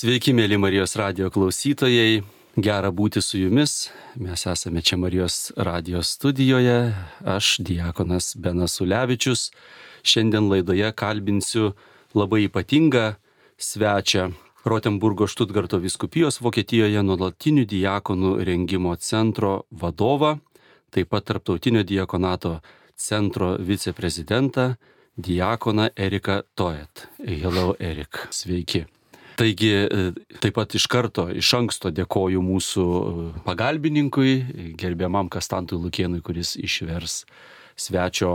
Sveiki, mėly Marijos radio klausytojai. Gera būti su jumis. Mes esame čia Marijos radio studijoje. Aš, Diekonas Benas Ulevičius. Šiandien laidoje kalbinsiu labai ypatingą svečią Rotenburgo Štutgarto viskupijos Vokietijoje nuolatinių diakonų rengimo centro vadovą, taip pat Tarptautinio diakonato centro viceprezidentą, diakoną Eriką Toet. Hello, Erik. Sveiki. Taigi e, taip pat iš karto, iš anksto dėkoju mūsų e, pagalbininkui, gerbiamam Kastantui Lukienui, kuris išvers svečio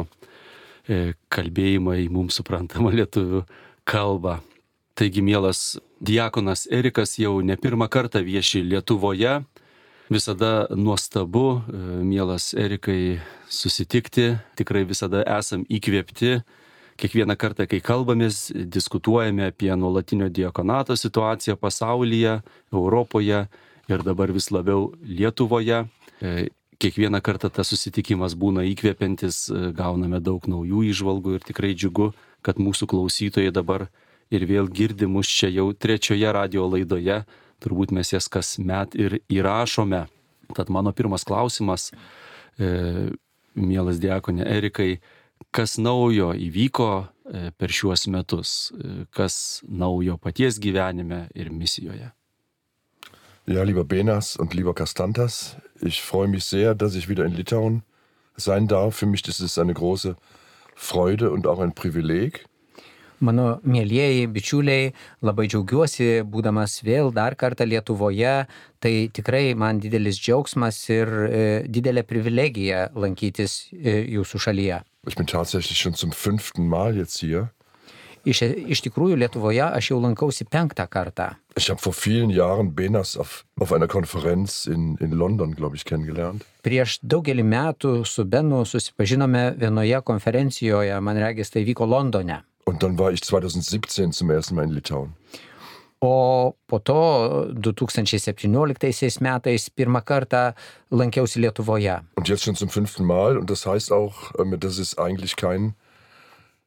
e, kalbėjimą į mums suprantamą lietuvių kalbą. Taigi, mielas diakonas Erikas jau ne pirmą kartą vieši Lietuvoje. Visada nuostabu, mielas Erikai, susitikti. Tikrai visada esam įkvėpti kiekvieną kartą, kai kalbamės, diskutuojame apie nuolatinio diakonato situaciją pasaulyje, Europoje ir dabar vis labiau Lietuvoje. E, kiekvieną kartą tas susitikimas būna įkvepiantis, e, gauname daug naujų išvalgų ir tikrai džiugu, kad mūsų klausytojai dabar ir vėl girdi mus čia jau trečioje radio laidoje, turbūt mes jas kasmet ir įrašome. Tad mano pirmas klausimas, e, mielas diakonė Erikai, kas naujo įvyko e, per šiuos metus, e, kas naujo paties gyvenime ir misijoje. Ja, lieber Benas und lieber Kastantas, ich freue mich sehr, dass ich wieder in Litauen sein darf. Für mich ist es eine große Freude und auch ein Privileg. Mano mėlyjeji bičiuliai, labai džiaugiuosi, būdamas vėl dar kartą Lietuvoje. Tai tikrai man didelis džiaugsmas ir e, didelė privilegija lankytis e, jūsų šalyje. Ich bin tatsächlich schon zum fünften Mal jetzt hier. Iš, iš tikrųjų Lietuvoje aš jau lankausi penktą kartą. Ich habe vor vielen Jahren Benas auf, auf einer Konferenz in, in London, glaube ich, kennengelernt. Prieš daugelį metų su Benu susipažinome vienoje konferencijoje, man regis tai vyko Londone. Und dann war ich 2017 zum ersten Mal in Litauen. O po to 2017 metais pirmą kartą lankiausi Lietuvoje. Und jetzt schon zum fünften Mal. Und das heißt auch, ähm, dass es eigentlich kein,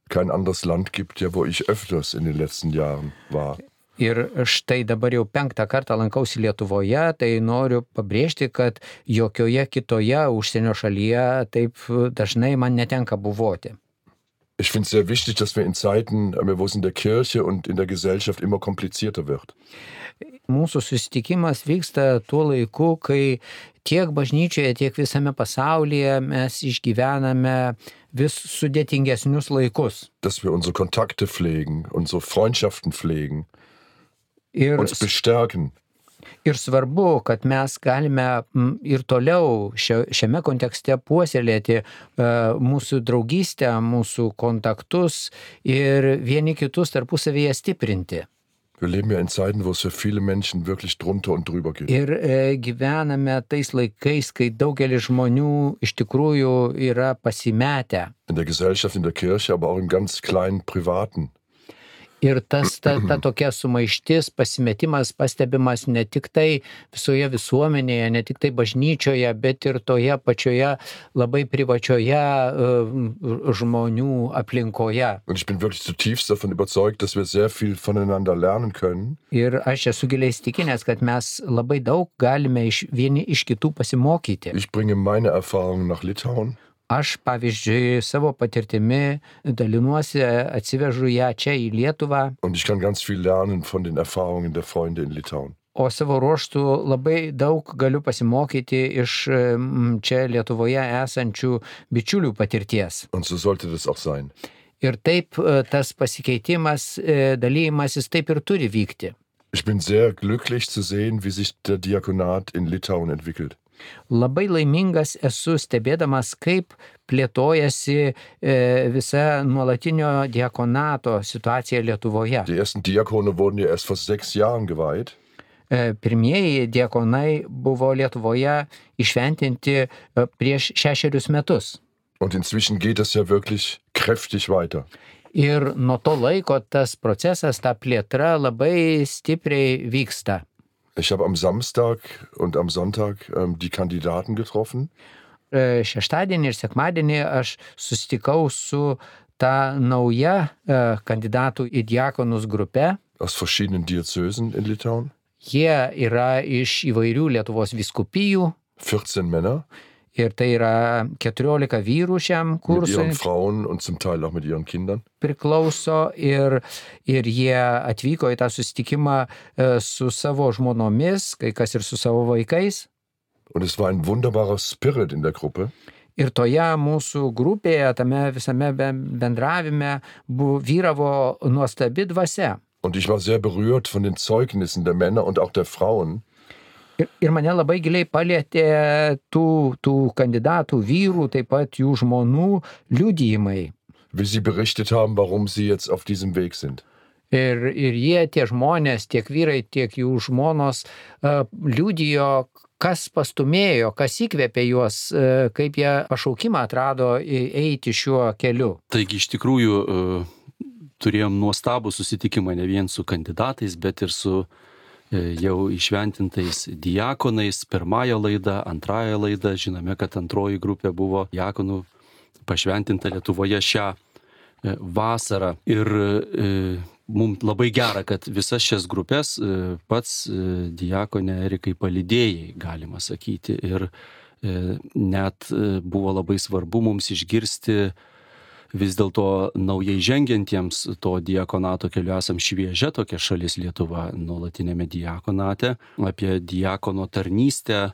kein anderes Land gibt, ja, wo ich öfters in den letzten Jahren war. Ir štai dabar jau penktą kartą lankausi Lietuvoje, tai noriu pabrėžti, kad jokioje kitoje užsienio šalyje taip dažnai man netenka buvoti. Ich finde es sehr wichtig, dass wir in Zeiten, äh, wo es in der Kirche und in der Gesellschaft immer komplizierter wird. Mūsų susitikimas vyksta tuo laiku, kai tiek bažnyčioje, tiek visame pasaulyje mes išgyvename vis sudėtingesnius laikus. Dass wir unsere Kontakte pflegen, unsere Freundschaften pflegen, Ir uns bestärken. Ir svarbu, kad mes galime ir toliau šiame kontekste puoselėti e, mūsų draugystę, mūsų kontaktus ir vieni kitus tarpusavyje stiprinti. Wir leben ja in Zeiten, wo es für viele Menschen wirklich drunter und drüber geht. Ir e, gyvename tais laikais, kai daugelis žmonių iš tikrųjų yra pasimetę. In der Gesellschaft, in der Kirche, aber auch im ganz kleinen Privaten. Ir tas, ta, ta tokia sumaištis, pasimetimas pastebimas ne tik tai visoje visuomenėje, ne tik tai bažnyčioje, bet ir toje pačioje labai privačioje uh, žmonių aplinkoje. Ir aš esu giliai įstikinęs, kad mes labai daug galime iš vieni iš kitų pasimokyti. Aš, pavyzdžiui, savo patirtimi dalinuosi, atsivežu ją čia į Lietuvą. Und ich kann ganz viel lernen von den Erfahrungen der Freunde in Litauen. O savo ruoštų labai daug galiu pasimokyti iš čia Lietuvoje esančių bičiulių patirties. Und so sollte das auch sein. Ir taip e, tas pasikeitimas, e, dalymasis taip ir turi vykti. Ich bin sehr glücklich zu sehen, wie sich der Diakonat in Litauen entwickelt. Labai laimingas esu stebėdamas, kaip plėtojasi e, visa nuolatinio diakonato situacija Lietuvoje. E, pirmieji diakonai buvo Lietuvoje išventinti e, prieš šešerius metus. Und inzwischen geht es ja wirklich kräftig weiter. Ir nuo to laiko tas procesas, ta plėtra labai stipriai vyksta. Ich habe am Samstag und am Sonntag ähm, die Kandidaten getroffen. E, Šeštadienį ir sekmadienį aš susitikau su ta nauja e, kandidatų į diakonus grupe. aus verschiedenen Diözesen in Litauen. Jie yra iš įvairių Lietuvos viskupijų 14 Männer ir tai yra 14 vyrų šiam mit kursui ihren Frauen und zum Teil auch mit ihren Kindern. priklauso ir, ir jie atvyko į tą susitikimą e, su savo žmonomis, kai kas ir su savo vaikais. Und es war ein wunderbarer Spirit in der Gruppe. Ir toje mūsų grupėje, tame visame be- bendravime bu, vyravo nuostabi dvasia. Und ich war sehr berührt von den Zeugnissen der Männer und auch der Frauen, Ir, ir mane labai giliai palėtė tų, tų kandidatų vyrų, taip pat jų žmonų liudijimai. wie sie berichtet haben, warum sie jetzt auf diesem Weg sind. Ir, ir jie, tie žmonės, tiek vyrai, tiek jų žmonos, uh, liudijo, kas pastumėjo, kas įkvėpė juos, uh, kaip jie pašaukimą atrado eiti šiuo keliu. Taigi iš tikrųjų e, turėjom nuostabų susitikimą ne vien su kandidatais, bet ir su e, jau išventintais diakonais. Pirmąją laidą, antrąją laidą, žinome, kad antroji grupė buvo diakonų pašventinta Lietuvoje šią e, vasarą. Ir mums labai gera, kad visas šias grupės e, pats e, diakonė Erikai palidėjai, galima sakyti. Ir e, net e, buvo labai svarbu mums išgirsti vis dėlto naujai žengiantiems to diakonato keliu esam šviežia tokia šalis Lietuva nuolatinėme diakonate, apie diakono tarnystę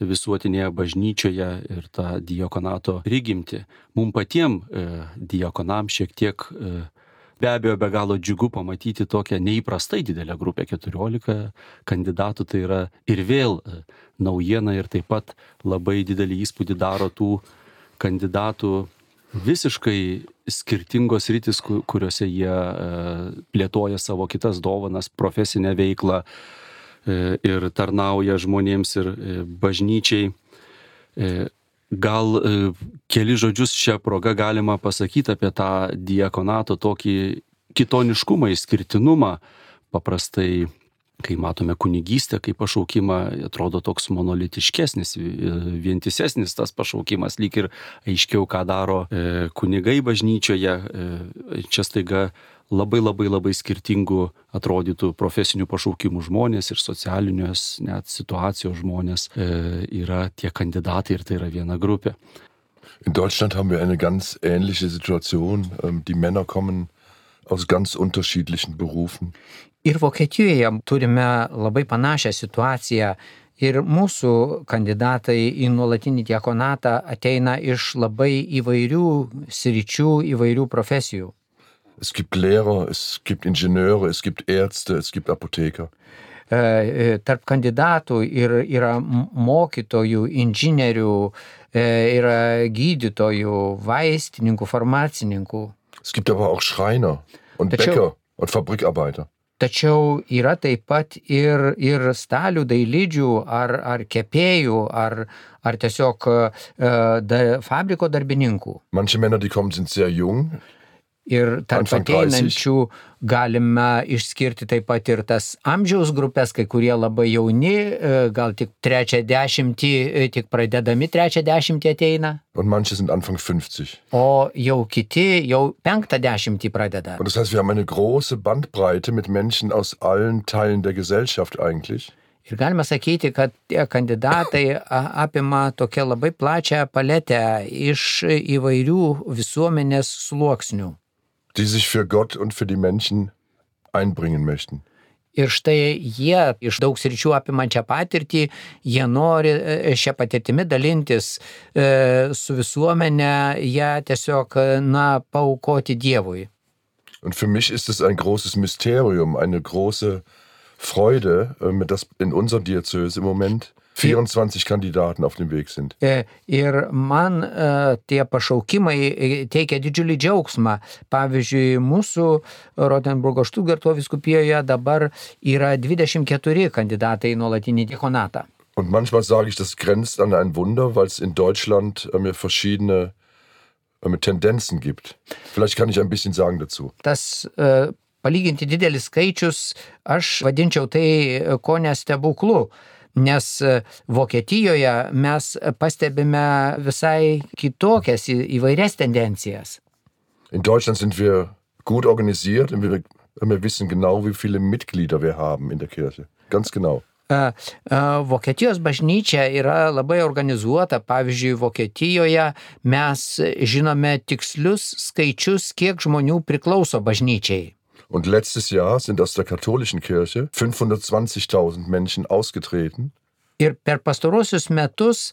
visuotinėje bažnyčioje ir tą diakonato prigimti. Mums patiems e, diakonam šiek tiek e, be abejo be galo džiugu pamatyti tokią neįprastai didelę grupę 14 kandidatų, tai yra ir vėl e, naujiena ir taip pat labai didelį įspūdį daro tų kandidatų visiškai skirtingos rytis, ku- kuriuose jie e, plėtoja savo kitas dovanas, profesinę veiklą e, ir tarnauja žmonėms ir e, bažnyčiai. Gal keli žodžius šią progą galima pasakyti apie tą diakonato tokį kitoniškumą, išskirtinumą. Paprastai, kai matome kunigystę kaip pašaukimą, atrodo toks monolitiškesnis, e, vientisesnis tas pašaukimas, lyg ir aiškiau, ką daro e, kunigai bažnyčioje. E, Čia staiga labai labai labai skirtingų atrodytų profesinių pašaukimų žmonės ir socialinios net situacijos žmonės yra tie kandidatai ir tai yra viena grupė. In Deutschland haben wir eine ganz ähnliche Situation. Ähm, Die Männer kommen aus ganz unterschiedlichen Berufen. Ir Vokietijoje turime labai panašią situaciją. Ir mūsų kandidatai į nuolatinį diakonatą ateina iš labai įvairių sričių, įvairių profesijų. Es gibt Lehrer, es gibt Ingenieure, es gibt Ärzte, es gibt Apotheker. E, e, Tarp kandidatų ir, yra mokytojų, inžinierių, e, yra gydytojų, vaistininkų, farmacininkų. Es gibt aber auch Schreiner und Tačiau- Bäcker und Fabrikarbeiter. Tačiau yra taip pat ir, ir stalių dailydžių, ar, ar kepėjų, ar, ar tiesiog e, da, fabriko darbininkų. Manche Männer, die kommen, sind sehr jung. Ir tarp Anfang 30. ateinančių galime išskirti taip pat ir tas amžiaus grupės, kai kurie labai jauni, e, gal tik trečią dešimtį, e, tik pradedami trečią dešimtį ateina, Und manche sind Anfang 50. o jau kiti jau penktą dešimtį pradeda. Und das heißt, wir haben eine große Bandbreite mit Menschen aus allen Teilen der Gesellschaft eigentlich. Ir galima sakyti, kad tie kandidatai apima tokią labai plačią paletę iš įvairių visuomenės sluoksnių. Die sich für Gott und für die Menschen einbringen möchten. Ir štai jie iš daug sričių apimančią patirtį, jie nori e, šią patirtimį dalintis e, su visuomenė, ją tiesiog, e, na, paukoti Dievui. Und für mich ist es ein großes Mysterium, eine große Freude, ähm, dass in unserer Diözese im Moment 24 Kandidaten auf dem Weg sind. E, Ir man e, tie pašaukimai e, teikia didžiulį džiaugsmą. Pavyzdžiui, mūsų Rotenburgo Štutgarto viskupijoje dabar yra 24 kandidatai į nuolatinį diakonatą. Und manchmal sage ich, das grenzt an ein Wunder, weil es in Deutschland ja verschiedene Tendenzen gibt. Vielleicht kann ich ein bisschen sagen dazu. Tas e, palyginti didelis skaičius, aš vadinčiau tai ko nestebuklu. Nes e, Vokietijoje mes pastebime visai kitokias įvairias tendencijas. In Deutschland sind wir gut organisiert und wir Wir wissen genau, wie viele Mitglieder wir haben in der Kirche. Ganz genau. E, e, Vokietijos bažnyčia yra labai organizuota. Pavyzdžiui, Vokietijoje mes žinome tikslius skaičius, kiek žmonių priklauso bažnyčiai. Und letztes Jahr sind aus der katholischen Kirche 520.000 Menschen ausgetreten. Ir per pastarosius metus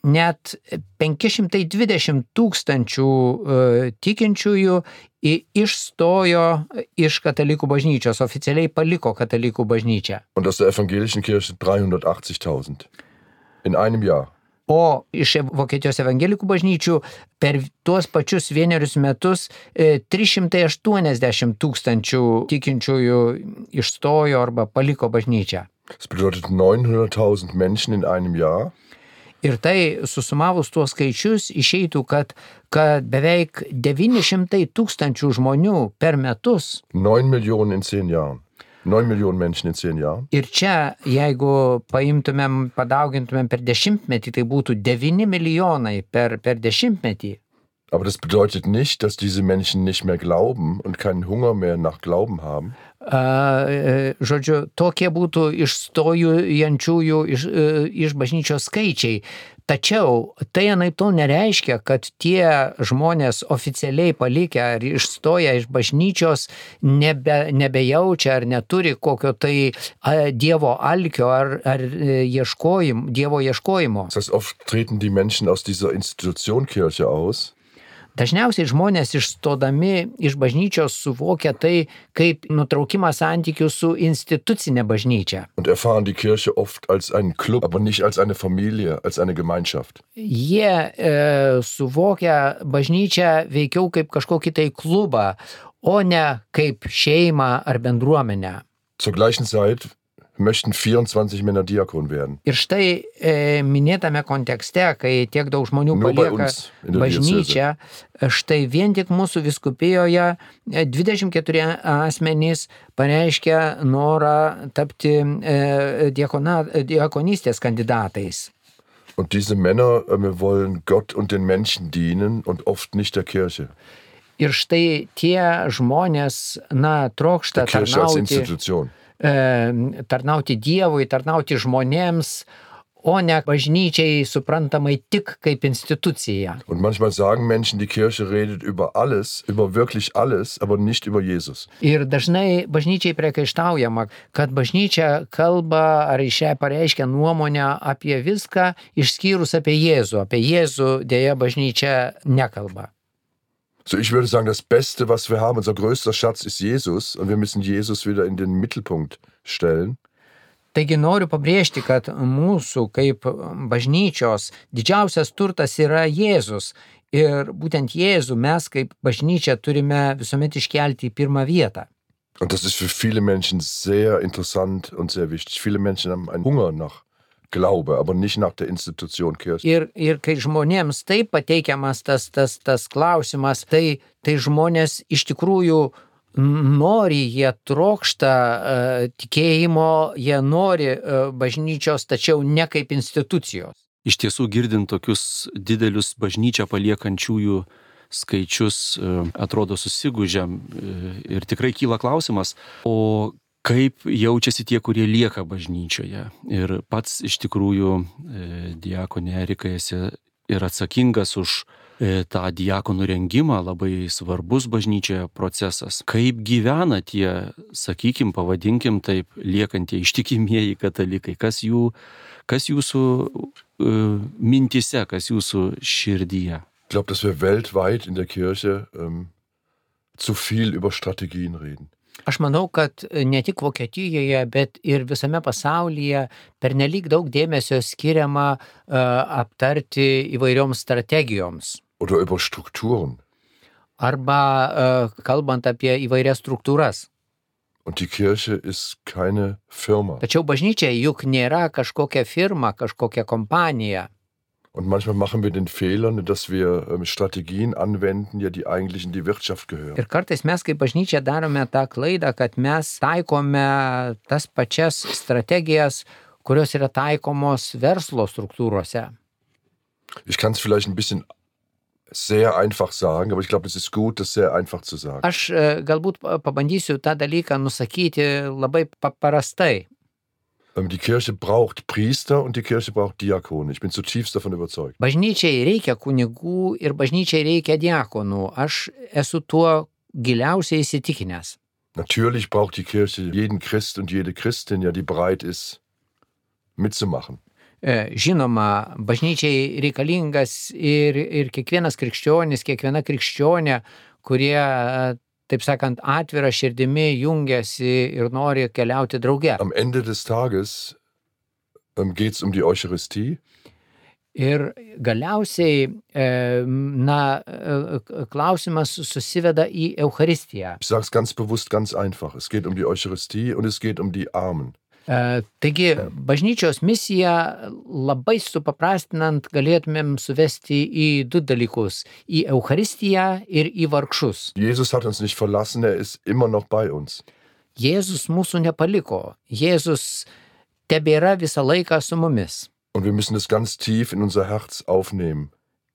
net 520 tūkstančių e, tikinčiųjų išstojo iš katalikų bažnyčios, oficialiai paliko katalikų bažnyčią. Und aus der evangelischen Kirche 380.000. In einem Jahr. O iš Vokietijos evangelikų bažnyčių per tuos pačius vienerius metus e, 380 tūkstančių tikinčiųjų išstojo arba paliko bažnyčią. Das bedeutet 900.000 Menschen in einem Jahr. Ir tai susumavus tuos skaičius išeitų, kad, kad beveik 900 tūkstančių žmonių per metus. 9 Millionen in 10 Jahren. 9 Millionen Menschen in 10 Jahren. Ir čia, jeigu paimtumėm, padaugintumėm per dešimtmetį, tai būtų 9 milijonai per, per dešimtmetį. Aber das bedeutet nicht, dass diese Menschen nicht mehr glauben und keinen Hunger mehr nach Glauben haben. E, Žodžiu, tokie būtų išstojujančiųjų iš, e, iš bažnyčios skaičiai. Tačiau tai anaip tol nereiškia, kad tie žmonės oficialiai palikę ar išstoję iš bažnyčios nebe, nebejaučia ar neturi kokio tai Dievo alkio ar, ar e, ieškojim, Dievo ieškojimo. Das heißt, oft treten die Menschen aus dieser Institution Kirche aus Dažniausiai žmonės išstodami iš bažnyčios suvokia tai kaip nutraukimą santykių su institucinė bažnyčia. Club, Familie. Jie e, suvokia bažnyčią veikiau kaip kažkokį tai klubą, o ne kaip šeimą ar bendruomenę. Zur gleichen Zeit möchten 24 Männer Diakon werden. Ir štai e, minėtame kontekste, kai tiek daug žmonių bei palieka bažnyčią, štai vien tik mūsų viskupijoje e, 24 asmenys pareiškia norą tapti e, diakona, diakonystės kandidatais. Und diese Männer äh, wollen Gott und den Menschen dienen und oft nicht der Kirche. Ir štai tie žmonės, na, trokšta tarnauti, Institution. e, tarnauti Dievui, tarnauti žmonėms, o ne bažnyčiai suprantamai tik kaip institucija. Und manchmal sagen Menschen, die Kirche redet über alles, über wirklich alles, aber nicht über Jesus. Ir dažnai bažnyčiai priekaištaujama, kad bažnyčia kalba ar iš ją pareiškia nuomonę apie viską, išskyrus apie Jėzų. Apie Jėzų dėja bažnyčia nekalba. So, ich würde sagen, das Beste, was wir haben, unser größter Schatz ist Jesus und wir müssen Jesus wieder in den Mittelpunkt stellen. Taigi noriu pabrėžti, kad mūsų kaip bažnyčios didžiausias turtas yra Jėzus. Ir būtent Jėzų mes kaip bažnyčia turime visuomet iškelti į pirmą vietą. Und das ist für viele Menschen sehr interessant und sehr wichtig. Viele Menschen haben einen Hunger nach Glaube, aber nicht nach der Institution Kirche. Ir, ir kai žmonėms taip pateikiamas tas, tas, tas klausimas, tai, tai žmonės iš tikrųjų nori, jie trokšta uh, tikėjimo, jie nori uh, bažnyčios, tačiau ne kaip institucijos. Iš tiesų, girdint tokius didelius bažnyčią paliekančiųjų skaičius, e, atrodo susigūžiam ir tikrai kyla klausimas, o kaip jaučiasi tie, kurie lieka bažnyčioje. Ir pats iš tikrųjų, e, diakonė Erika, esi ir atsakingas už e, tą diakonų rengimą, labai svarbus bažnyčioje procesas. Kaip gyvena tie, sakykim, pavadinkim taip, liekantieji ištikimieji katalikai, kas, jų, kas jūsų uh, mintise, kas jūsų širdyje. Ich glaube, dass wir weltweit in der Kirche ähm, zu viel über Strategien reden. Aš manau, kad ne tik Vokietijoje, bet ir visame pasaulyje pernelyg daug dėmesio skiriama uh, aptarti įvairioms strategijoms. Oder über Strukturen. Arba uh, kalbant apie įvairias struktūras. Und die Kirche ist keine Firma. Tačiau bažnyčia juk nėra kažkokia firma, kažkokia kompanija. Und manchmal machen wir den Fehler, dass wir ähm, Strategien anwenden, ja, die eigentlich in die Wirtschaft gehören. Ir kartais mes kaip bažnyčia darome tą klaidą, kad mes taikome tas pačias strategijas, kurios yra taikomos verslo struktūrose. Ich kann es vielleicht ein bisschen sehr einfach sagen, aber ich glaube, es ist gut, das sehr einfach zu sagen. Aš e, galbūt pa- pabandysiu tą dalyką nusakyti labai paprastai. Ähm, Die Kirche braucht Priester und die Kirche braucht Diakone. Ich bin zutiefst davon überzeugt. Bažnyčiai reikia kunigų ir bažnyčiai reikia diakonų. Aš esu tuo giliausiai įsitikinęs. Natürlich braucht die Kirche jeden Christ und jede Christin, ja, die bereit ist, mitzumachen. E, Žinoma, bažnyčiai reikalingas ir, ir kiekvienas krikščionis, kiekviena krikščionė, kurie, taip sakant, atvira širdimi jungiasi ir nori keliauti drauge. Am Ende des Tages ähm, geht es um die Eucharistie. Ir galiausiai, e, na, e, klausimas susiveda į Eucharistiją. Ich sage es ganz bewusst ganz einfach. Es geht um die Eucharistie und es geht um die Armen. E, Taigi, bažnyčios misiją labai supaprastinant galėtumėm suvesti į du dalykus - į Eucharistiją ir į vargšus. Jesus hat uns nicht verlassen, er ist immer noch bei uns. Jėzus mūsų nepaliko. Jėzus tebėra visą laiką su mumis. Und wir müssen es ganz tief in unser Herz aufnehmen.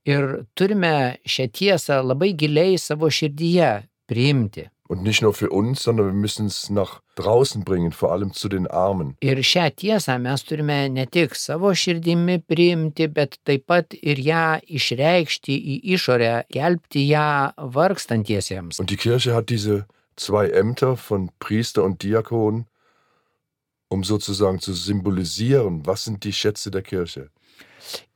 Ir turime šią tiesą labai giliai savo širdyje priimti. Und nicht nur für uns, sondern wir müssen es nach draußen bringen, vor allem zu den Armen. Ir šią tiesą mes turime ne tik savo širdimi priimti, bet taip pat ir ją išreikšti į išorę, kelbti ją vargstantiesiems. Und die Kirche hat diese zwei Ämter von Priester und Diakon, um sozusagen zu symbolisieren, was sind die Schätze der Kirche.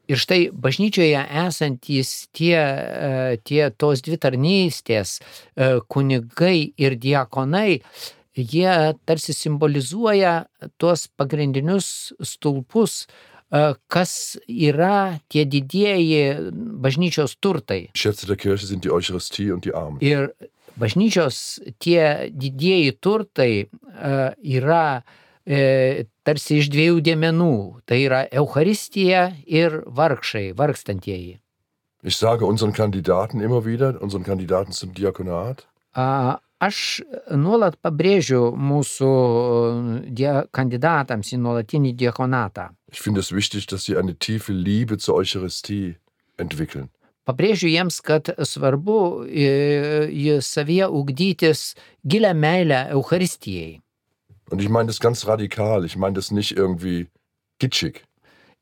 Ir štai bažnyčioje esantys tie, e, tie tos dvi tarnystės, e, kunigai ir diakonai, jie tarsi simbolizuoja tuos pagrindinius stulpus, e, kas yra tie didieji bažnyčios turtai. Ir bažnyčios tie didieji turtai yra e, tarsi iš dviejų dėmenų. Tai yra Eucharistija ir vargšai, vargstantieji. Ich sage unseren Kandidaten immer wieder, unseren Kandidaten zum Diakonat, A, Aš nuolat pabrėžiu mūsų die, kandidatams į nuolatinį diakonatą. ich finde es wichtig, dass sie eine tiefe Liebe zur Eucharistie entwickeln. Pabrėžiu jiems, kad svarbu į, į savyje ugdytis gilę meilę Eucharistijai. Und ich meine das ganz radikal, ich meine das nicht irgendwie kitschig.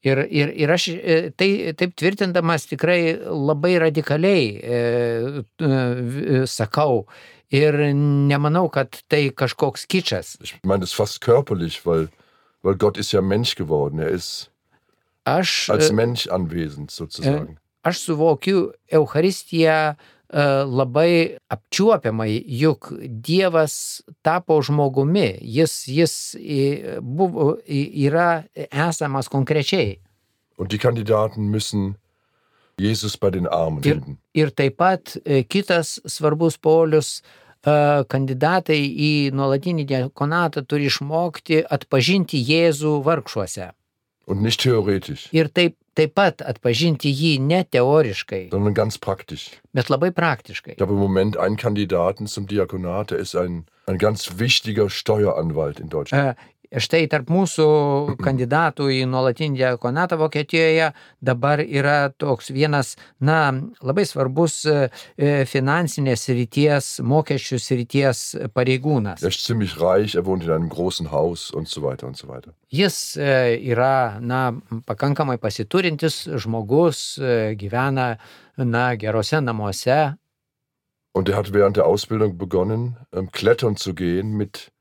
Ir, ir, ir aš e, tai taip tvirtindamas tikrai labai radikaliai e, e, sakau ir nemanau, kad tai kažkoks kičas. Ich meine das fast körperlich, weil, weil Gott ist ja Mensch geworden. Er ist Aš, als e, Mensch anwesend sozusagen. aš suvokiu Eucharistiją e, labai apčiuopiamai, juk Dievas tapo žmogumi, jis, jis e, buvo, e, yra esamas konkrečiai. Und die Kandidaten müssen Jesus bei den Armen Ir, finden. ir taip pat e, kitas svarbus polius, e, kandidatai į nuolatinį diakonatą turi išmokti atpažinti Jėzų vargšuose. Und nicht theoretisch, Ir taip, taip pat atpažinti jį ne teoriškai, sondern ganz praktisch. bet labai praktiškai. Ich habe im Moment einen Kandidaten zum Diakonat, der ist ein, ein ganz wichtiger Steueranwalt in Deutschland. E, Štai tarp mūsų kandidatų į nuolatinį diakonatą Vokietijoje dabar yra toks vienas, na, labai svarbus e, e, finansinės ryties, mokesčių ryties pareigūnas. Er ist ziemlich reich, er wohnt in einem großen Haus und so weiter und so weiter. Jis e, yra, na, pakankamai pasiturintis žmogus, gyvena, na, gerose namuose. Und er hat während der Ausbildung begonnen, ähm, klettern zu gehen mit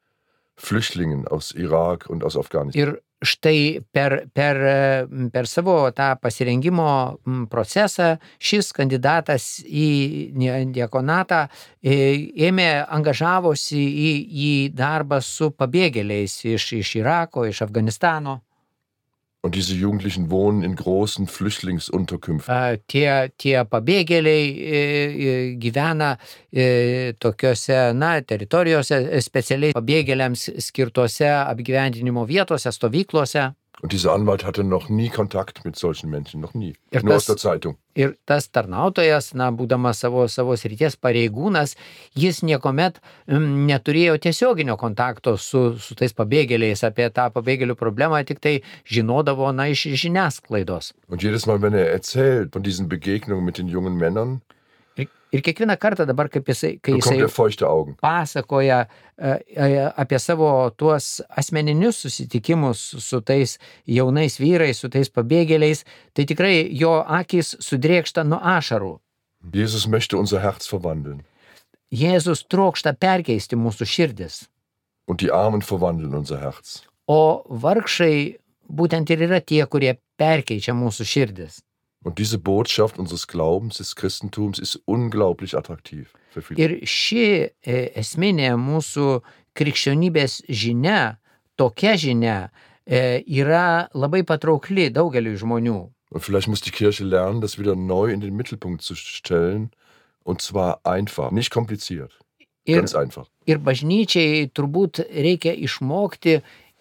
Flüchtlingen aus Irak und aus Afghanistan. Ir štai per, per, per savo tą pasirengimo procesą šis kandidatas į diakonatą e, ėmė, angažavosi į, į darbą su pabėgėliais iš, iš Irako, iš Afganistano. Und diese Jugendlichen wohnen in großen Flüchtlingsunterkünften. Tie, tie pabėgėliai e, e, gyvena e, tokiuose, na, teritorijose, specialiai pabėgėliams skirtose apgyvendinimo vietose, stovyklose. Und dieser Anwalt hatte noch nie Kontakt mit solchen Menschen, noch nie. Ir Nur tas- aus der Zeitung. Ir tas tarnautojas, na, būdamas savo, savo srities pareigūnas, jis niekuomet mm, neturėjo tiesioginio kontakto su, su tais pabėgėliais, apie tą pabėgėlių problemą tik tai žinodavo, na, iš žiniasklaidos. Und jedes Mal, wenn er erzählt von diesen Begegnungen mit den jungen Männern, Ir, kiekvieną kartą dabar, kaip jisai, kai jisai pasakoja e, e, apie savo tuos asmeninius susitikimus su tais jaunais vyrais, su tais pabėgėliais, tai tikrai jo akis sudrėkšta nuo ašarų. Jesus möchte unser Herz verwandeln. Jėzus trokšta perkeisti mūsų širdis, Und die Armen verwandeln unser Herz. o vargšai būtent ir yra tie, kurie perkeičia mūsų širdis. Und diese Botschaft unseres Glaubens, des Christentums, ist unglaublich attraktiv für viele. Ir ši e, esminė mūsų krikščionybės žinia, tokia žinia, e, yra labai patraukli daugeliu žmonių. Und vielleicht muss die Kirche lernen, das wieder neu in den Mittelpunkt zu stellen. Und zwar einfach, nicht kompliziert. Ir, Ganz einfach. ir bažnyčiai turbūt reikia išmokti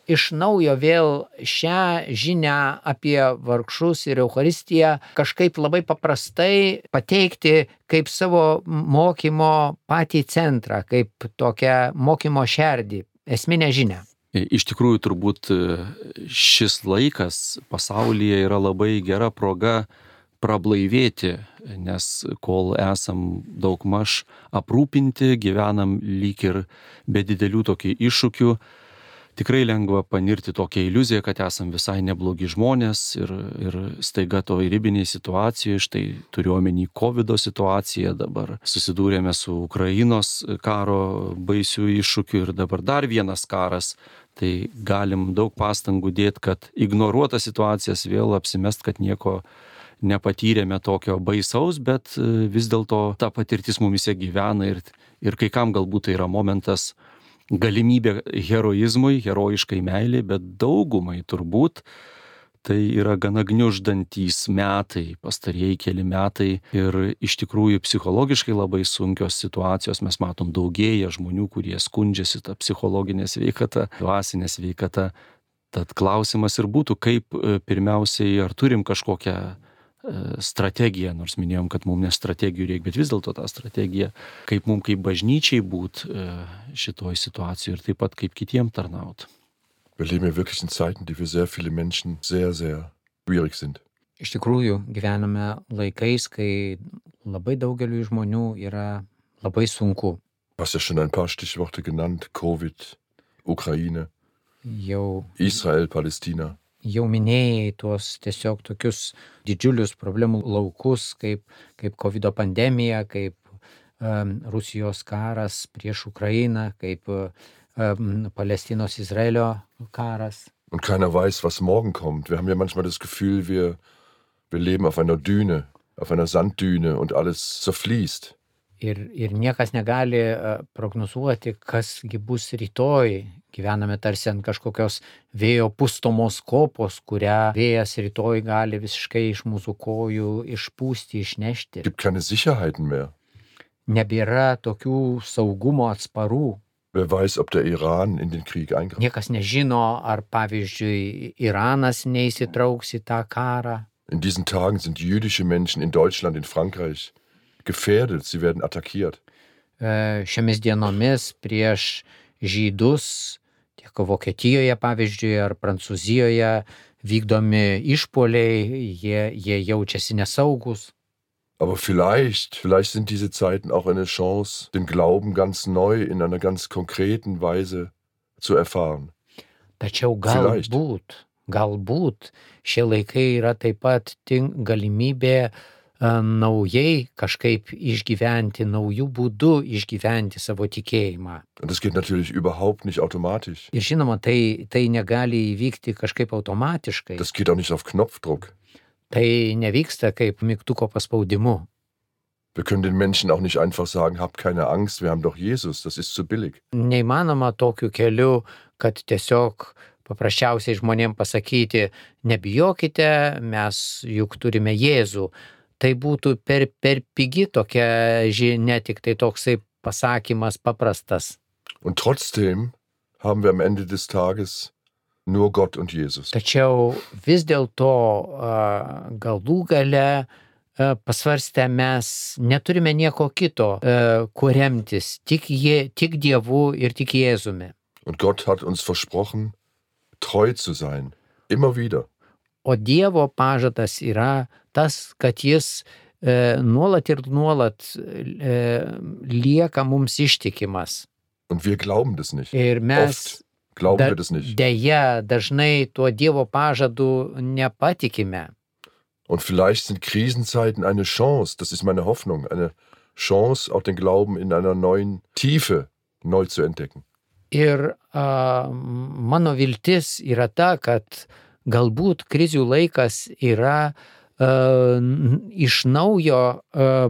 iš naujo vėl šią žinią apie vargšus ir Euharistiją kažkaip labai paprastai pateikti kaip savo mokymo patį centrą, kaip tokią mokymo šerdį, esminę žinią. Iš tikrųjų, turbūt e, šis laikas pasaulyje yra labai gera proga prablaivėti, nes kol esam daugmaž aprūpinti, gyvenam lyg ir be didelių tokių iššūkių, tikrai lengva panirti tokią iliuziją, kad esam visai neblogi žmonės ir, ir staiga toj ribiniai situacijoje, štai turiuomenį COVID situaciją, dabar susidūrėme su Ukrainos karo baisių iššūkių ir dabar dar vienas karas, tai galim daug pastangų dėti, kad ignoruotas situacijas vėl apsimest, kad nieko nepatyrėme tokio baisaus, bet e, vis dėlto ta patirtis mumise gyvena ir, ir kai kam galbūt tai yra momentas galimybė heroizmui, herojiškai meiliai, bet daugumai turbūt tai yra gana gniuždantys metai, pastarieji keli metai ir iš tikrųjų psichologiškai labai sunkios situacijos. Mes matom daugėja žmonių, kurie skundžiasi tą psichologinę sveikatą, dvasinę sveikatą. Tad klausimas ir būtų, kaip e, pirmiausiai, ar turim kažkokią strategiją, nors minėjom, kad mums ne strategijų reikia, bet vis dėlto tą strategiją, kaip mums kaip bažnyčiai būt e, šitoj situacijoje ir taip pat kaip kitiem tarnaut. Wir leben ja wirklich in Zeiten, die für sehr viele Menschen sehr, sehr schwierig sind. Iš tikrųjų, gyvename laikais, kai labai daugeliu žmonių yra labai sunku. Hast ja schon ein paar Stichworte genannt. Covid, Ukraine, Jau Israel, Palästina. Jau minėjai tuos tiesiog tokius didžiulius problemų laukus, kaip, kaip COVID pandemija, kaip um, Rusijos karas prieš Ukrainą, kaip um, Palestinos Izraelio karas. Und keiner weiß, was morgen kommt. Wir haben ja manchmal das Gefühl, wir, wir leben auf einer Düne, auf einer Sanddüne und alles zerfließt. Ir, ir niekas negali e, prognozuoti, kasgi bus rytoj. Gyvename tarsi ant kažkokios vėjo pustomos kopos, kurią vėjas rytoj gali visiškai iš mūsų kojų išpūsti, išnešti. Gibt keine Sicherheiten mehr. Nebėra tokių saugumo atsparų. Wer weiß, ob der Iran in den Krieg eingreift. Niekas nežino, ar pavyzdžiui Iranas neįsitrauks į tą karą. In diesen Tagen sind jüdische Menschen in Deutschland, in Frankreich gefährdet. Sie werden attackiert. E, Šiomis dienomis prieš žydus Vokietijoje, pavyzdžiui, ar Prancūzijoje vykdomi išpoliai, jie, jie jaučiasi nesaugus. Aber vielleicht, vielleicht sind diese Zeiten auch eine Chance, den Glauben ganz neu in einer ganz konkreten Weise zu erfahren. Tačiau Vielleicht. galbūt, galbūt šie laikai yra taip pat tink, galimybė naujai kažkaip išgyventi, naujų būdų išgyventi savo tikėjimą. Ir žinoma, tai, tai negali įvykti kažkaip automatiškai. Tai nevyksta kaip mygtuko paspaudimu. Wir können den Menschen auch nicht einfach sagen, habt keine Angst, wir haben doch Jesus, das ist zu billig. Neįmanoma tokiu keliu, kad tiesiog paprasčiausiai žmonėms pasakyti, nebijokite, mes juk turime Jėzų. Tai būtų per, per pigi tokia žinia, tik tai toksai pasakymas paprastas. Und trotzdem haben wir am Ende des Tages Nur Gott und Jesus. Tačiau vis dėlto galų gale pasvarstę mes neturime nieko kito, kuo remtis, tik, jie, tik Dievu ir tik Jėzumi. Und Gott hat uns versprochen, treu zu sein. Immer wieder. O Dievo pažadas yra tas, kad Jis e, nuolat ir nuolat e, lieka mums ištikimas. Und wir glauben das nicht. Ir mes Oft glauben da, wir das nicht. dėja dažnai tuo Dievo pažadu nepatikime. Und vielleicht sind Krisenzeiten eine Chance, das ist meine Hoffnung, eine Chance, auch den Glauben in einer neuen Tiefe neu zu entdecken. Ir a, mano viltis yra ta, kad galbūt krizių laikas yra n- iš naujo a,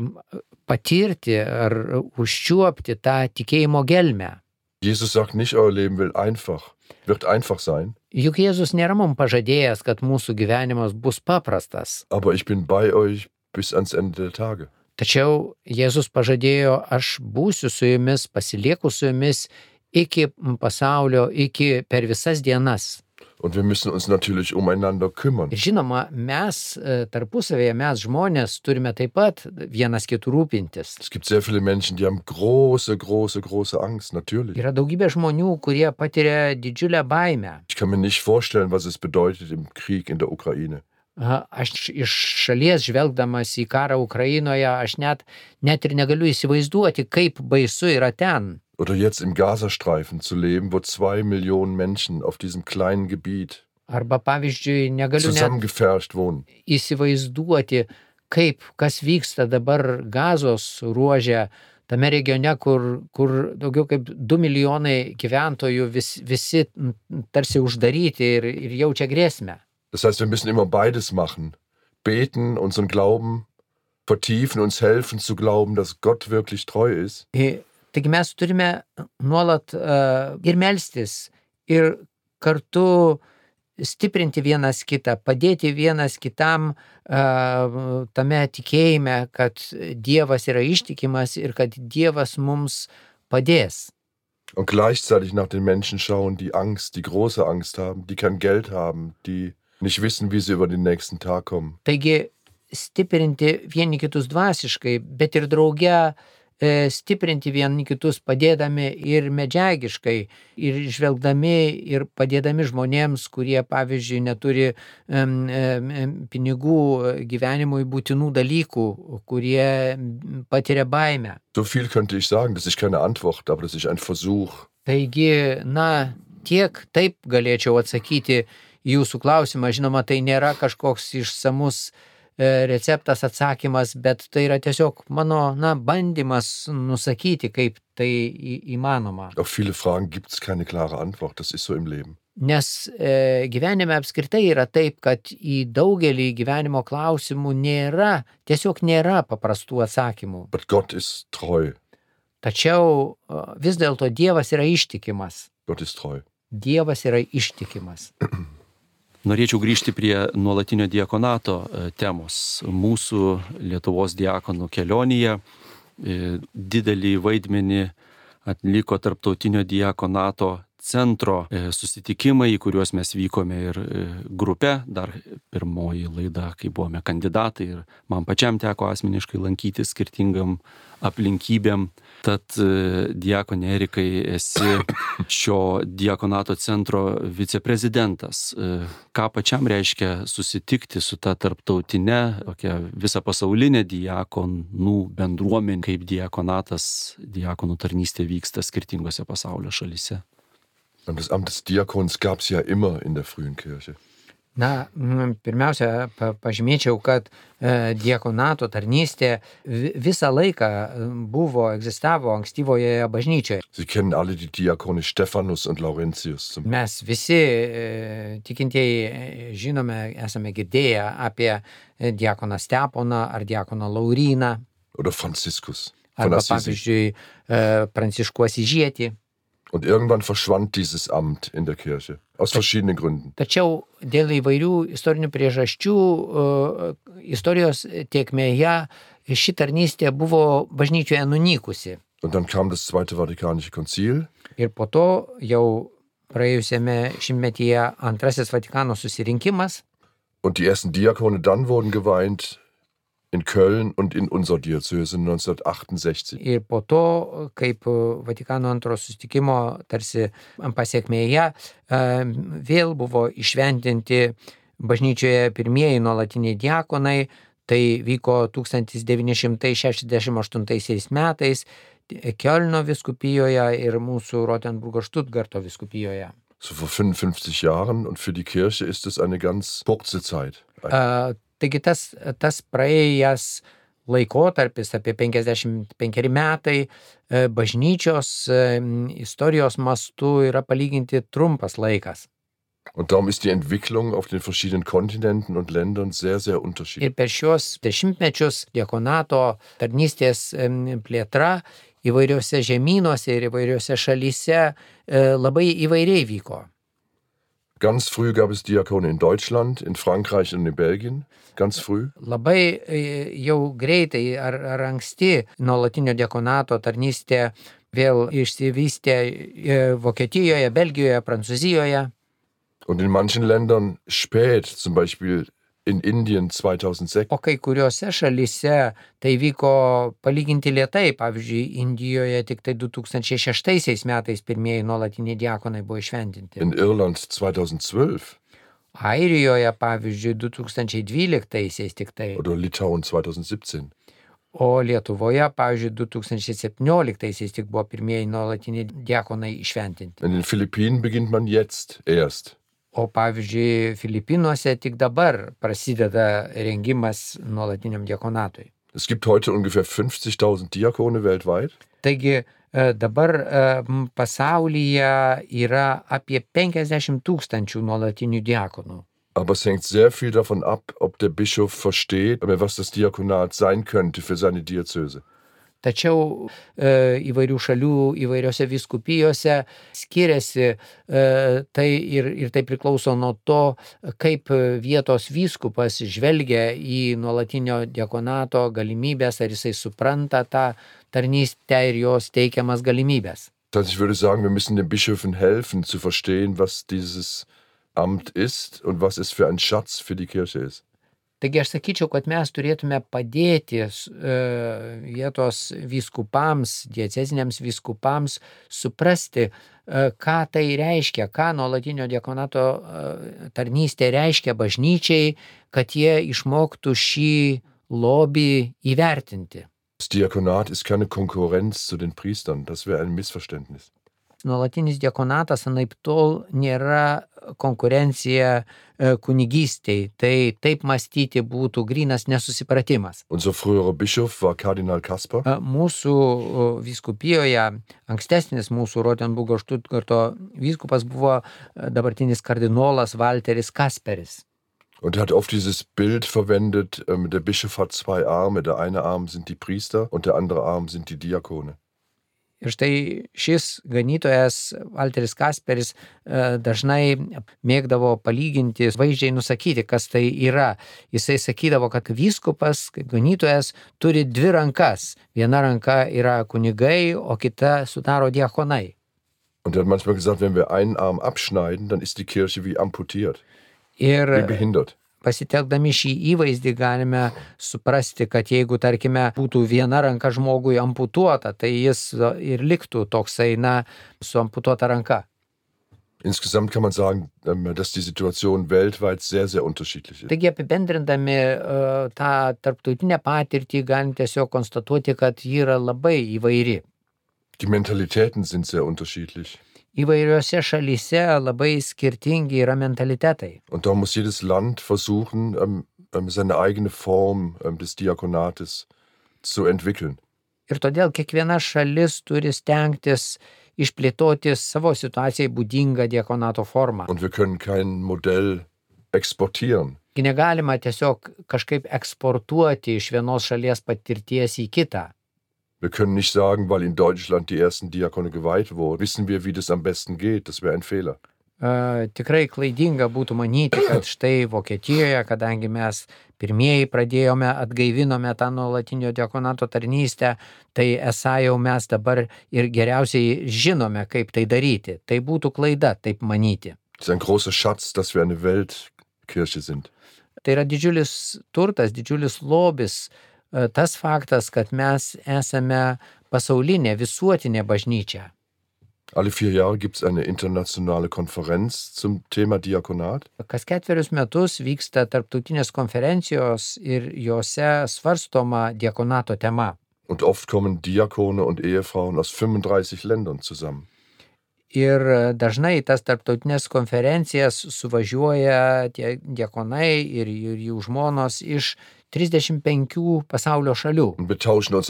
patirti ar užčiuopti tą tikėjimo gelmę. Jesus sagt nicht, euer Leben will einfach, wird einfach sein, Juk Jėzus nėra mums pažadėjęs, kad mūsų gyvenimas bus paprastas. aber ich bin bei euch bis ans Ende der Tage. Tačiau Jėzus pažadėjo, aš būsiu su jumis, pasilieku su jumis iki pasaulio, iki per visas dienas. Und wir müssen uns natürlich umeinander kümmern. Žinoma, mes e, tarpusavėje, mes žmonės turime taip pat vienas kitų rūpintis. Es gibt sehr viele Menschen, die haben große, große, große Angst, natürlich. Yra daugybė žmonių, kurie patiria didžiulę baimę. Ich kann mir nicht vorstellen, was es bedeutet im Krieg in der Ukraine. Aš iš šalies žvelgdamas į karą Ukrainoje, aš net, net ir negaliu įsivaizduoti, kaip baisu yra ten. Oder jetzt im Gazastreifen zu leben, wo zwei Millionen Menschen auf diesem kleinen Gebiet Arba pavyzdžiui, negaliu net zusammengepfercht wohnen. įsivaizduoti, kaip kas vyksta dabar gazos ruožė, tame regione, kur, kur daugiau kaip 2 milijonai gyventojų vis, visi m, tarsi uždaryti ir, ir jaučia grėsmę. Das heißt, wir müssen immer beides machen. Beten, unseren Glauben vertiefen, uns helfen zu glauben, dass Gott wirklich treu ist. Taigi mes turime nuolat uh, ir melstis, ir kartu stiprinti vienas kitą, padėti vienas kitam uh, tame tikėjime, kad Dievas yra ištikimas ir kad Dievas mums padės. Und gleichzeitig nach den Menschen schauen, die Angst, die große Angst haben, die kein Geld haben, die nicht wissen, wie sie über den nächsten Tag kommen. Taigi stiprinti vieni kitus dvasiškai, bet ir drauge e, stiprinti vieni kitus padėdami ir medžiagiškai, ir žvelgdami ir padėdami žmonėms, kurie, pavyzdžiui, neturi pinigų gyvenimui būtinų dalykų, kurie patiria baimę. So viel könnte ich sagen, das ist keine Antwort, aber das ist ein Versuch. Taigi, na, tiek taip galėčiau atsakyti jūsų klausimą. Žinoma, tai nėra kažkoks išsamus e, receptas, atsakymas, bet tai yra tiesiog mano, na, bandymas nusakyti, kaip tai įmanoma. Auf viele Fragen gibt es keine klare Antwort, das ist so im Leben. Nes e, gyvenime apskritai yra taip, kad į daugelį gyvenimo klausimų nėra, tiesiog nėra paprastų atsakymų. Aber Gott ist treu. Tačiau e, vis dėlto Dievas yra ištikimas. Gott ist treu. Dievas yra ištikimas. Norėčiau grįžti prie nuolatinio diakonato e, temos. Mūsų Lietuvos diakonų kelionėje e, didelį vaidmenį atliko tarptautinio diakonato centro e, susitikimai, į kuriuos mes vykome ir e, grupė, dar pirmoji laida, kai buvome kandidatai ir man pačiam teko asmeniškai lankyti skirtingam aplinkybėm. Tad e, diakonė Erikai esi šio diakonato centro viceprezidentas. Ką pačiam reiškia susitikti su ta tarptautinė, tokia visa pasaulinė diakonų bendruomenė, kaip diakonatas, diakonų tarnystė vyksta skirtingose pasaulio šalise. Und das Amt des Diakons gab es ja immer in der frühen Kirche. Na, mm, pirmiausia, pa, pažymėčiau, kad e, diakonato tarnystė vi- visą laiką e, buvo, egzistavo ankstyvoje bažnyčioje. Mes visi e, tikintieji žinome, esame girdėję apie diakoną Steponą ar diakoną Lauryną, arba pavyzdžiui Pranciškų Asižietį. Und irgendwann verschwand dieses Amt in der Kirche. Aus verschiedenen Gründen. Tačiau dėl įvairių istorinių priežasčių e, istorijos tiekmėje ši tarnystė buvo bažnyčioje nunykusi. Und dann kam das Zweite Vatikanische Konzil Ir po to jau praėjusiame šimtmetyje antrasis Vatikano susirinkimas Und die ersten Diakone dann wurden geweiht in Köln und in unserer Diözese 1968. ir po to, kaip Vatikano antro susitikimo tarsi pasiekmėje e, vėl buvo išventinti bažnyčioje pirmieji nuolatiniai diakonai, tai vyko 1968 metais Kielno viskupijoje ir mūsų Rotenburgo Stuttgarto viskupijoje. So vor 55 Jahren und für die Kirche ist es eine ganz kurze Zeit. A, Taigi tas, tas praėjęs laikotarpis apie 55 metai e, bažnyčios e, istorijos mastu yra palyginti trumpas laikas. Und darum ist die Entwicklung auf den verschiedenen Kontinenten und Ländern sehr, sehr Ir unterschiedlich. per šios dešimtmečius diakonato tarnystės plėtra įvairiuose žemynuose ir įvairiuose šalyse e, labai įvairiai vyko. Ganz früh gab es Diakone in Deutschland, in Frankreich und in Belgien. Ganz früh. Labai e, jau greitai ar, ar anksti nuolatinio diakonato tarnystė vėl išsivystė e, Vokietijoje, Belgijoje, Prancūzijoje. Und in manchen Ländern spät, zum Beispiel in Indien 2006. O kai kuriuose šalyse tai vyko palyginti lietai, pavyzdžiui, Indijoje tik tai 2006 metais pirmieji nuolatiniai diakonai buvo išventinti. In Irland 2012 Airijoje, pavyzdžiui, 2012 tik tai, oder Litauen 2017. o Lietuvoje, pavyzdžiui, 2017 tik buvo pirmieji nuolatiniai diakonai išventinti. In den Philippinen beginnt man jetzt erst. O pavyzdžiui, Filipinuose tik dabar prasideda rengimas nuolatiniam diakonatui. Es gibt heute ungefähr 50.000 Diakone weltweit. Taigi e, dabar e, m, pasaulyje yra apie 50 tūkstančių nuolatinių diakonų. Aber es hängt sehr viel davon ab, ob der Bischof versteht, was das Diakonat sein könnte für seine Diözese. Tačiau e, įvairių šalių, įvairiose viskupijose skiriasi e, tai ir, ir tai priklauso nuo to, kaip vietos vyskupas žvelgia į nuolatinio diakonato galimybės, ar jisai supranta tą tarnystę ir jos teikiamas galimybės. Heißt, ich würde sagen, wir müssen den Bischöfen helfen zu verstehen, was dieses Amt ist und was es für ein Schatz für die Kirche ist. Taigi aš sakyčiau, kad mes turėtume padėti e, vietos vyskupams, dieceziniams vyskupams suprasti, e, ką tai reiškia, ką nuolatinio diakonato e, tarnystė reiškia bažnyčiai, kad jie išmoktų šį lobį įvertinti. Das Diakonat ist keine Konkurrenz zu den Priestern. Das wäre ein Missverständnis. Nuolatinis diakonatas anaip tol nėra konkurencija e, kunigystei. Tai taip mąstyti būtų grinas nesusipratimas. E, Mūsų vyskupijoje ankstesnis mūsų Rotenburgo Štutgarto vyskupas buvo e, dabartinis kardinolas Walteris Kasperis. Und er hat oft dieses Bild verwendet, ähm, der Bischof hat zwei Arme. Der eine Arm sind die Priester und der andere Arm sind die Diakone. Ir štai šis ganytojas Walteris Kasperis e, dažnai mėgdavo palyginti, vaizdžiai nusakyti, kas tai yra. Jisai sakydavo, kad vyskupas, kaip ganytojas, turi dvi rankas. Viena ranka yra kunigai, o kita sudaro diakonai. Und er hat manchmal gesagt, wenn wir einen Arm abschneiden, dann ist die Kirche wie amputiert, Ir wie behindert. Pasitelkdami šį įvaizdį galime suprasti, kad jeigu, tarkime, būtų viena ranka žmogui amputuota, tai jis ir liktų toksai, na, su amputuota ranka. Insgesamt kann man sagen, ähm, dass die Situation weltweit sehr, sehr unterschiedlich ist. Taigi apibendrindami e, tą tarptautinę patirtį galim tiesiog konstatuoti, kad ji yra labai įvairi. Die Mentalitäten sind sehr unterschiedlich. Įvairiose šalyse labai skirtingi yra mentalitetai. Und da muss jedes Land versuchen, ähm, ähm, seine eigene Form ähm, des Diakonates zu entwickeln. Ir todėl kiekviena šalis turi stengtis išplėtoti savo situacijai būdingą diakonato formą. Und wir können kein Modell exportieren. Negalima tiesiog kažkaip eksportuoti iš vienos šalies patirties į kitą. Wir können nicht sagen, weil in Deutschland die ersten Diakone geweiht wurden, wissen wir, wie das am besten geht. Das wäre ein Fehler. E, tikrai klaidinga būtų manyti, kad štai Vokietijoje, kadangi mes pirmieji pradėjome, atgaivinome tą nuolatinio diakonato tarnystę, tai esą jau mes dabar ir geriausiai žinome, kaip tai daryti. Tai būtų klaida taip manyti. Schatz, dass wir eine Weltkirche sind. Tai yra didžiulis turtas, didžiulis lobis, e, tas faktas, kad mes esame pasaulinė, visuotinė bažnyčia. Alle vier Jahre gibt es eine internationale Konferenz zum Thema Diakonat. Kas ketverius metus vyksta tarptautinės konferencijos ir juose svarstoma diakonato tema. Und oft kommen Diakone und Ehefrauen aus 35 Ländern zusammen. Ir dažnai tas tarptautinės konferencijas suvažiuoja tie diakonai ir, ir jų žmonos iš 35 pasaulio šalių.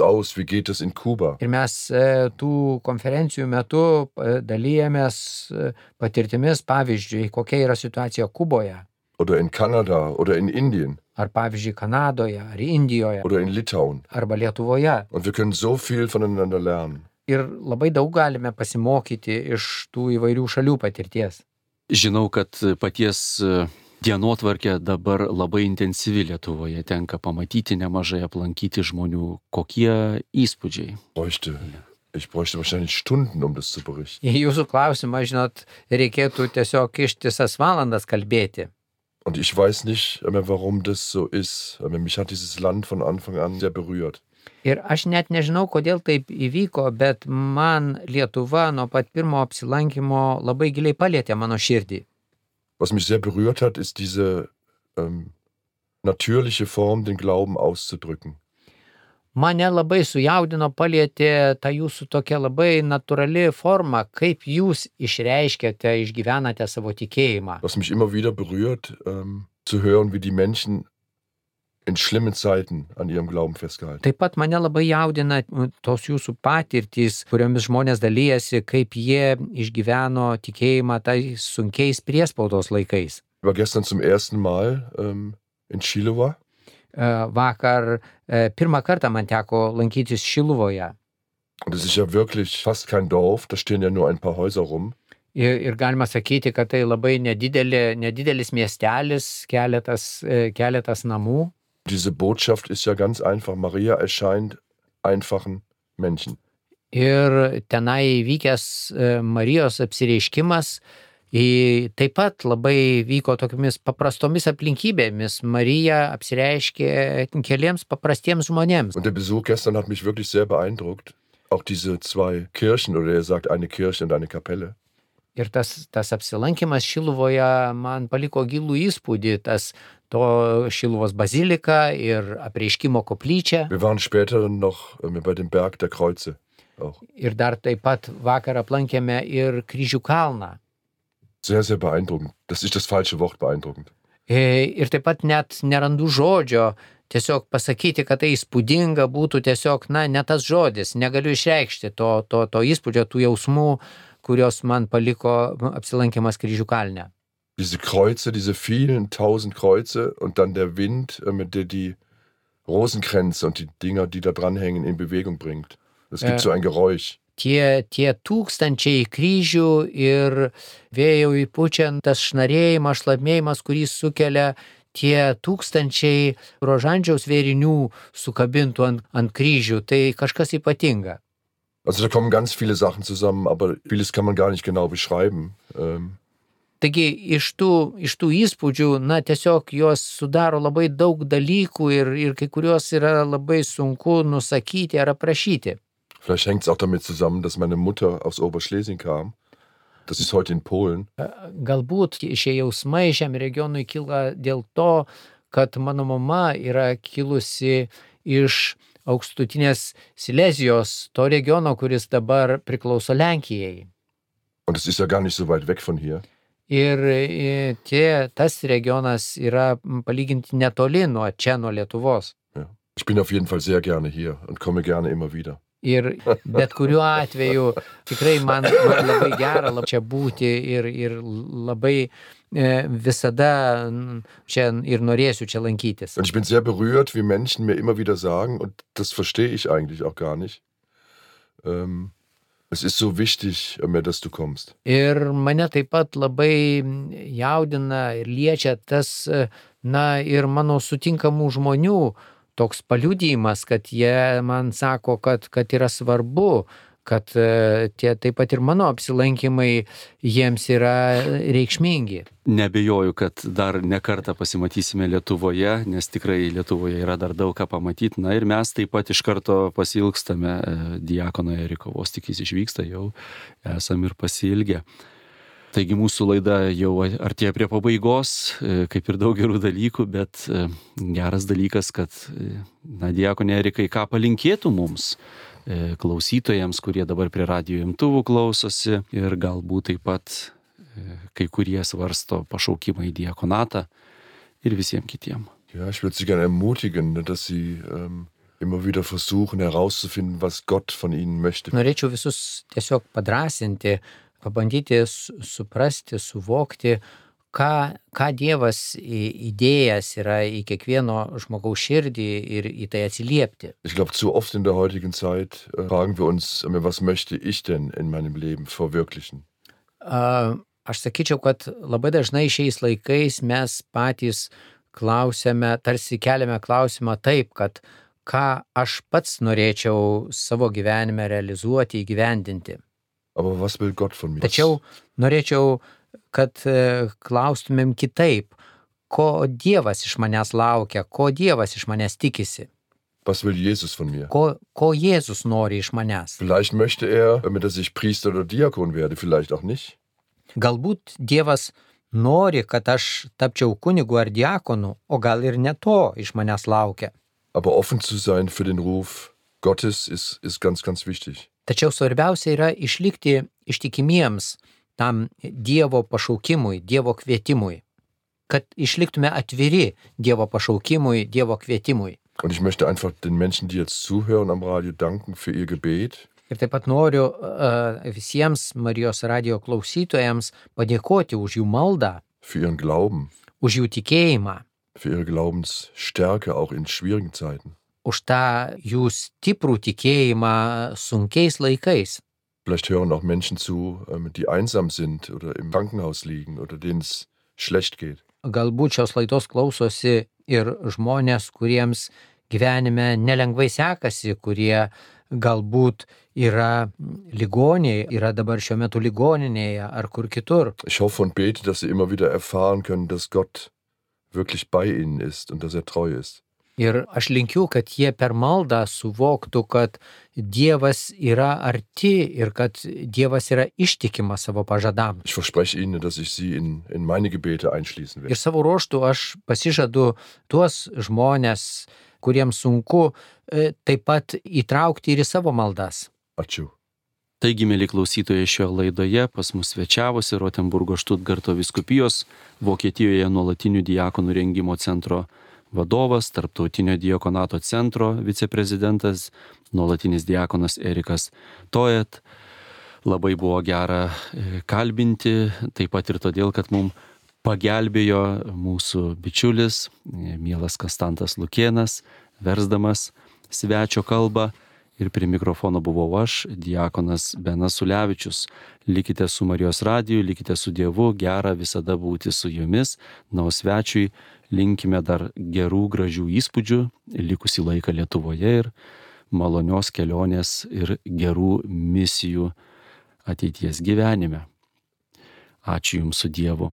Aus? Ir mes e, tų konferencijų metu e, dalyjamės e, patirtimis, pavyzdžiui, kokia yra situacija Kuboje, Oder in Kanada oder in Indien ar pavyzdžiui Kanadoje, ar Indijoje, oder in Litauen. arba Lietuvoje. Und wir können so viel voneinander lernen. Ir labai daug galime pasimokyti iš tų įvairių šalių patirties. Žinau, kad paties e, dienotvarkė dabar labai intensyvi Lietuvoje, tenka pamatyti nemažai, aplankyti žmonių, kokie įspūdžiai. Bräuchte, ich bräuchte wahrscheinlich Stunden, um das zu berichten. Į jūsų klausimą, žinot, reikėtų tiesiog ištisas valandas kalbėti. Und ich weiß nicht warum das so ist. Aber mich hat dieses Land von Anfang an sehr berührt. Ir aš net nežinau, kodėl taip įvyko, bet man Lietuva nuo pat pirmo apsilankimo labai giliai palėtė mano širdį. Was mich sehr berührt hat, ist diese ähm, natürliche Form, den Glauben auszudrücken. Mane labai sujaudino, palėtė ta jūsų tokia labai natūrali forma, kaip jūs išreiškiate, išgyvenate savo tikėjimą. Was mich immer wieder berührt, ähm, zu hören, wie die Menschen in schlimmen Zeiten an ihrem Glauben festgehalten. Taip pat mane labai jaudina m, tos jūsų patirtys, kuriomis žmonės dalyjasi, kaip jie išgyveno tikėjimą tais sunkiais priespaudos laikais. War gestern zum ersten Mal ähm, in Chilowa E, Vakar e, pirmą kartą man teko lankytis Šiluvoje. es ist ja wirklich fast kein Dorf, da stehen ja nur ein paar Häuser rum. Ir, ir galima sakyti, kad tai labai nedidelė, nedidelis miestelis, keletas, e, keletas namų. Diese Botschaft ist ja ganz einfach. Maria erscheint einfachen Menschen. Ir tenai vykęs e, Marijos apsireiškimas į- taip pat labai vyko tokiamis paprastomis aplinkybėmis. Marija apsireiškė keliems paprastiems žmonėms. Und der Besuch gestern hat mich wirklich sehr beeindruckt. Auch diese zwei Kirchen, oder er sagt eine Kirche und eine Kapelle. Ir tas, tas apsilankimas Šiluvoje man paliko gilų įspūdį, tas to Šiluvos bazilika ir apreiškimo koplyčia. Äh. Auch. Ir dar taip pat vakar aplankėme ir kryžių kalną. Sehr, sehr beeindruckend. Das ist das falsche Wort, beeindruckend. E, Ir taip pat net nerandu žodžio tiesiog pasakyti, kad tai įspūdinga būtų tiesiog, na, ne tas žodis, negaliu išreikšti to, to, to įspūdžio, tų jausmų, kurios man paliko apsilankimas kryžių kalne. Diese Kreuze, diese vielen tausend Kreuze und dann der Wind, äh, mit der die Rosenkränze und die Dinger, die da dranhängen, in Bewegung bringt. Es gibt Ja. so ein Geräusch. Tie, tie tūkstančiai kryžių ir vėjau įpučiant tas šnarėjimas, šlamėjimas, kurį sukelia tie tūkstančiai rožandžiaus vėrinių sukabintų ant, ant kryžių, tai kažkas ypatinga. Also da kommen ganz viele Sachen zusammen, aber vieles kann man gar nicht genau beschreiben. Ähm, Taigi iš tų, iš tų įspūdžių, na tiesiog juos sudaro labai daug dalykų ir, ir kai kuriuos yra labai sunku nusakyti ar aprašyti. vielleicht hängt es auch damit zusammen, dass meine Mutter aus Oberschlesien kam. Das ist heute in Polen. Galbūt šie jausmai šiam regionui kyla dėl to, kad mano mama yra kilusi iš aukštutinės Silezijos, to regiono, kuris dabar priklauso Lenkijai. Und es ist ja gar nicht so weit weg von hier. Ir tie, tas regionas yra palyginti netoli nuo čia, nuo Lietuvos. Ja. Ich bin auf jeden Fall sehr gerne hier und komme gerne immer wieder. Ir bet kuriuo atveju tikrai man, man labai gera lab čia būti ir, ir labai e, visada čia ir norėsiu čia lankytis. Und ich bin sehr berührt, wie Menschen mir immer wieder sagen, und das verstehe ich eigentlich auch gar nicht, ähm, Es ist so wichtig, Ömer, dass du kommst. Ir mane taip pat labai jaudina ir liečia tas, na ir mano sutinkamų žmonių toks paliudijimas, kad jie man sako, kad, kad yra svarbu, kad e, tie taip pat ir mano apsilankimai jiems yra reikšmingi. Nebejoju, kad dar nekartą pasimatysime Lietuvoje, nes tikrai Lietuvoje yra dar daug ką pamatyti. Na ir mes taip pat iš karto pasilgstame e, Diekono Eriko, vos tik jis išvyksta, jau esam ir pasilgę. Taigi mūsų laida jau artėja prie pabaigos, e, kaip ir daug gerų dalykų, bet geras dalykas, kad, na, Diekonė Erikai, ką palinkėtų mums E, klausytojams, kurie dabar prie radio imtuvų klausosi ir galbūt taip pat e, kai kurie svarsto pašaukimą į diekonatą ir visiems kitiems. Ja, ich würde Sie gerne ermutigen, dass Sie ähm, immer wieder versuchen herauszufinden, was Gott von Ihnen möchte. Norėčiau visus tiesiog padrasinti, pabandyti suprasti, suvokti, ką, ką Dievas įdėjęs yra į kiekvieno žmogaus širdį ir į tai atsiliepti. Ich glaube, zu oft in der heutigen Zeit äh, fragen wir uns, was möchte ich denn in meinem Leben verwirklichen? Uh, aš sakyčiau, kad labai dažnai šiais laikais mes patys klausėme, tarsi keliame klausimą taip, kad ką aš pats norėčiau savo gyvenime realizuoti, įgyvendinti. Aber was will Gott von mir? Tačiau norėčiau kad e, klaustumėm kitaip, ko Dievas iš manęs laukia, ko Dievas iš manęs tikisi. Was will Jesus von mir? Ko, ko Jėzus nori iš manęs? Vielleicht möchte er, dass ich Priester oder Diakon werde, vielleicht auch nicht. Galbūt Dievas nori, kad aš tapčiau kunigu ar diakonu, o gal ir ne to iš manęs laukia. Aber offen zu sein für den Ruf Gottes ist, ist ganz, ganz wichtig. Tačiau svarbiausia yra išlikti ištikimiems tam Dievo pašaukimui, Dievo kvietimui, kad išliktume atviri Dievo pašaukimui, Dievo kvietimui. Und ich möchte einfach den Menschen, die jetzt zuhören am Radio, danken für ihr Gebet. Ir taip pat noriu uh, visiems Marijos radio klausytojams padėkoti už jų maldą, für ihren Glauben, už jų tikėjimą, für ihre Glaubensstärke auch in schwierigen Zeiten. Už tą jų stiprų tikėjimą sunkiais laikais. Vielleicht hören auch Menschen zu, ähm, die einsam sind oder im Krankenhaus liegen oder denen es schlecht geht. Galbūt šios laidos klausosi ir žmonės, kuriems gyvenime nelengvai sekasi, kurie galbūt yra ligoniai, yra dabar šiuo metu ligoninėje ar kur kitur. Ich hoffe und bete, dass sie immer wieder erfahren können, dass Gott wirklich bei ihnen ist und dass er treu ist. Ir aš linkiu, kad jie per maldą suvoktų, kad Dievas yra arti ir kad Dievas yra ištikimas savo pažadams. Ich verspreche Ihnen, dass ich Sie in, in meine Gebete einschließen werde. Ir savo ruoštų aš pasižadu tuos žmonės, kuriems sunku, e, taip pat įtraukti ir į savo maldas. Ačiū. Taigi, mėly klausytojai, šioje laidoje pas mus svečiavosi Rotenburgo Štutgarto viskupijos Vokietijoje nuolatinių diakonų rengimo centro vadovas, Tarptautinio diakonato centro viceprezidentas, nuolatinis diakonas Erikas Tojet. Labai buvo gera e, kalbinti, taip pat ir todėl, kad mums pagelbėjo mūsų bičiulis, e, mielas Kastantas Lukienas, versdamas svečio kalbą. Ir prie mikrofono buvau aš, Diekonas Benas Ulevičius. Likite su Marijos radiju, likite su Dievu, gera visada būti su jumis. Na, o svečiui linkime dar gerų, gražių įspūdžių, likusį laiką Lietuvoje ir malonios kelionės ir gerų misijų ateities gyvenime. Ačiū Jums su Dievu.